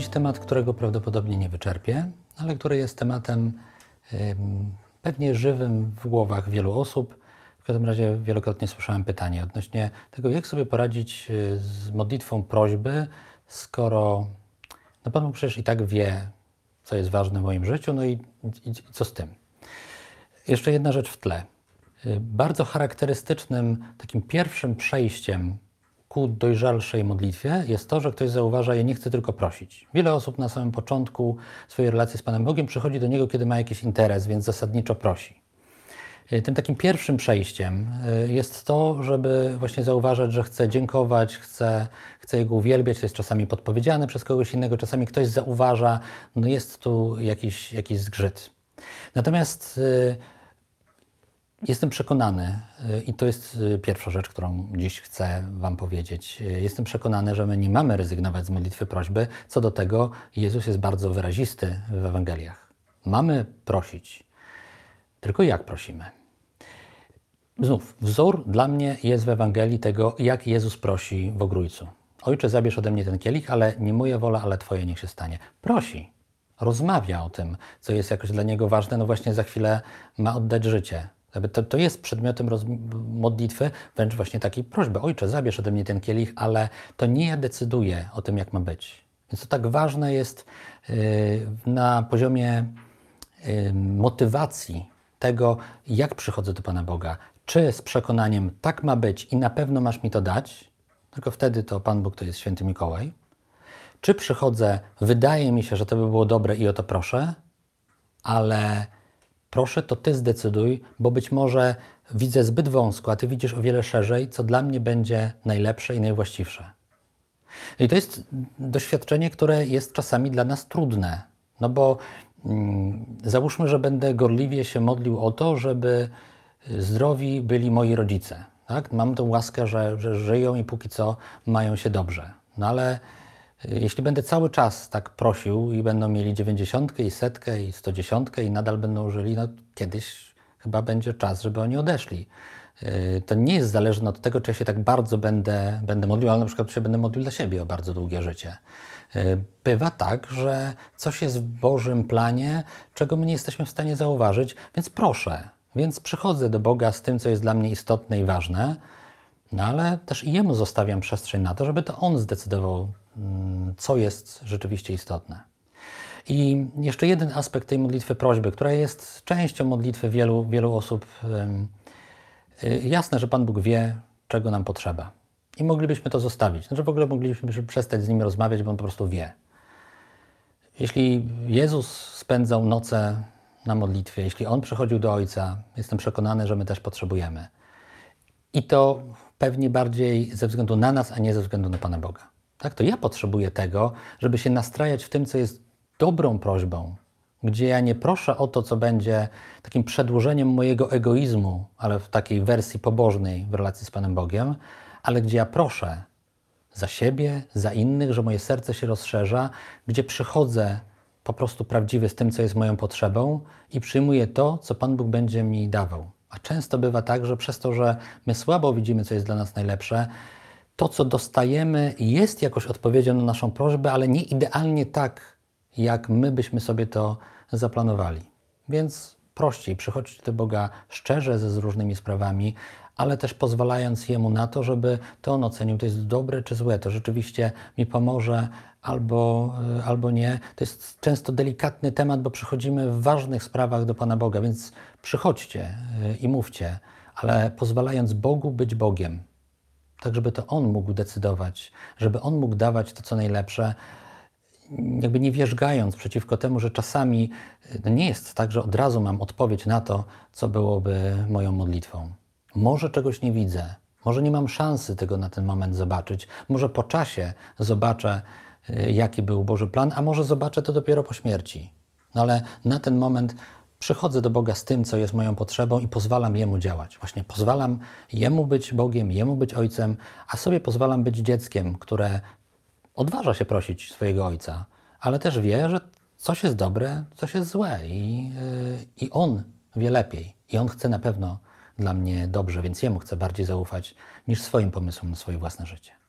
temat, którego prawdopodobnie nie wyczerpię, ale który jest tematem pewnie żywym w głowach wielu osób. W każdym razie wielokrotnie słyszałem pytanie odnośnie tego, jak sobie poradzić y, z modlitwą prośby, skoro no Pan Bóg przecież i tak wie, co jest ważne w moim życiu, no i, i, i co z tym. Jeszcze jedna rzecz w tle. Y, Bardzo charakterystycznym takim pierwszym przejściem ku dojrzalszej modlitwie jest to, że ktoś zauważa, ja nie chcę tylko prosić. Wiele osób na samym początku swojej relacji z Panem Bogiem przychodzi do Niego, kiedy ma jakiś interes, więc zasadniczo prosi. Y, Tym takim pierwszym przejściem y, jest to, żeby właśnie zauważać, że chce dziękować, chce, chce Jego uwielbiać. To jest czasami podpowiedziane przez kogoś innego, czasami ktoś zauważa, no jest tu jakiś, jakiś zgrzyt. Natomiast y, Jestem przekonany, y, i to jest y, pierwsza rzecz, którą dziś chcę Wam powiedzieć. y, Jestem przekonany, że my nie mamy rezygnować z modlitwy prośby. Co do tego, Jezus jest bardzo wyrazisty w Ewangeliach. Mamy prosić. Tylko jak prosimy? Znów, wzór dla mnie jest w Ewangelii tego, jak Jezus prosi w ogrójcu. Ojcze, zabierz ode mnie ten kielich, ale nie moja wola, ale Twoje niech się stanie. Prosi, rozmawia o tym, co jest jakoś dla niego ważne. No właśnie za chwilę ma oddać życie. To, to jest przedmiotem roz, modlitwy, wręcz właśnie takiej prośby. Ojcze, zabierz ode mnie ten kielich, ale to nie ja decyduję o tym, jak ma być. Więc to tak ważne jest yy, na poziomie yy, motywacji tego, jak przychodzę do Pana Boga. Czy z przekonaniem, tak ma być i na pewno masz mi to dać, tylko wtedy to Pan Bóg to jest święty Mikołaj. Czy przychodzę, wydaje mi się, że to by było dobre i o to proszę, ale proszę, to Ty zdecyduj, bo być może widzę zbyt wąsko, a Ty widzisz o wiele szerzej, co dla mnie będzie najlepsze i najwłaściwsze. I to jest doświadczenie, które jest czasami dla nas trudne. No bo mm, załóżmy, że będę gorliwie się modlił o to, żeby zdrowi byli moi rodzice. Tak? Mam tę łaskę, że, że żyją i póki co mają się dobrze. No ale jeśli będę cały czas tak prosił i będą mieli 90 i setkę i 110 i nadal będą żyli, no kiedyś chyba będzie czas, żeby oni odeszli. Y, To nie jest zależne od tego, czy ja się tak bardzo będę, będę modlił, ale na przykład się będę modlił dla siebie o bardzo długie życie. Y, Bywa tak, że coś jest w Bożym planie, czego my nie jesteśmy w stanie zauważyć, więc proszę. Więc przychodzę do Boga z tym, co jest dla mnie istotne i ważne, no ale też i Jemu zostawiam przestrzeń na to, żeby to On zdecydował, co jest rzeczywiście istotne. I jeszcze jeden aspekt tej modlitwy prośby, która jest częścią modlitwy wielu, wielu osób. y, Jasne, że Pan Bóg wie, czego nam potrzeba. I moglibyśmy to zostawić. Znaczy w ogóle moglibyśmy przestać z Nim rozmawiać, bo On po prostu wie. Jeśli Jezus spędzał noce na modlitwie, jeśli On przychodził do Ojca, jestem przekonany, że my też potrzebujemy. I to pewnie bardziej ze względu na nas, a nie ze względu na Pana Boga. Tak? To ja potrzebuję tego, żeby się nastrajać w tym, co jest dobrą prośbą, gdzie ja nie proszę o to, co będzie takim przedłużeniem mojego egoizmu, ale w takiej wersji pobożnej w relacji z Panem Bogiem, ale gdzie ja proszę za siebie, za innych, że moje serce się rozszerza, gdzie przychodzę po prostu prawdziwy z tym, co jest moją potrzebą i przyjmuję to, co Pan Bóg będzie mi dawał. A często bywa tak, że przez to, że my słabo widzimy, co jest dla nas najlepsze, to, co dostajemy, jest jakoś odpowiedzią na naszą prośbę, ale nie idealnie tak, jak my byśmy sobie to zaplanowali. Więc prościej przychodźcie do Boga szczerze ze z różnymi sprawami, ale też pozwalając Jemu na to, żeby to On ocenił, to jest dobre czy złe, to rzeczywiście mi pomoże albo, y, albo nie. To jest często delikatny temat, bo przychodzimy w ważnych sprawach do Pana Boga, więc przychodźcie y, i mówcie, ale pozwalając Bogu być Bogiem, tak żeby to On mógł decydować, żeby On mógł dawać to, co najlepsze, jakby nie wierzgając przeciwko temu, że czasami no nie jest tak, że od razu mam odpowiedź na to, co byłoby moją modlitwą. Może czegoś nie widzę, może nie mam szansy tego na ten moment zobaczyć, może po czasie zobaczę, y, jaki był Boży plan, a może zobaczę to dopiero po śmierci. No ale na ten moment przychodzę do Boga z tym, co jest moją potrzebą i pozwalam Jemu działać. Właśnie pozwalam Jemu być Bogiem, Jemu być Ojcem, a sobie pozwalam być dzieckiem, które odważa się prosić swojego ojca, ale też wie, że coś jest dobre, coś jest złe i, yy, i on wie lepiej. I on chce na pewno dla mnie dobrze, więc jemu chcę bardziej zaufać niż swoim pomysłom na swoje własne życie.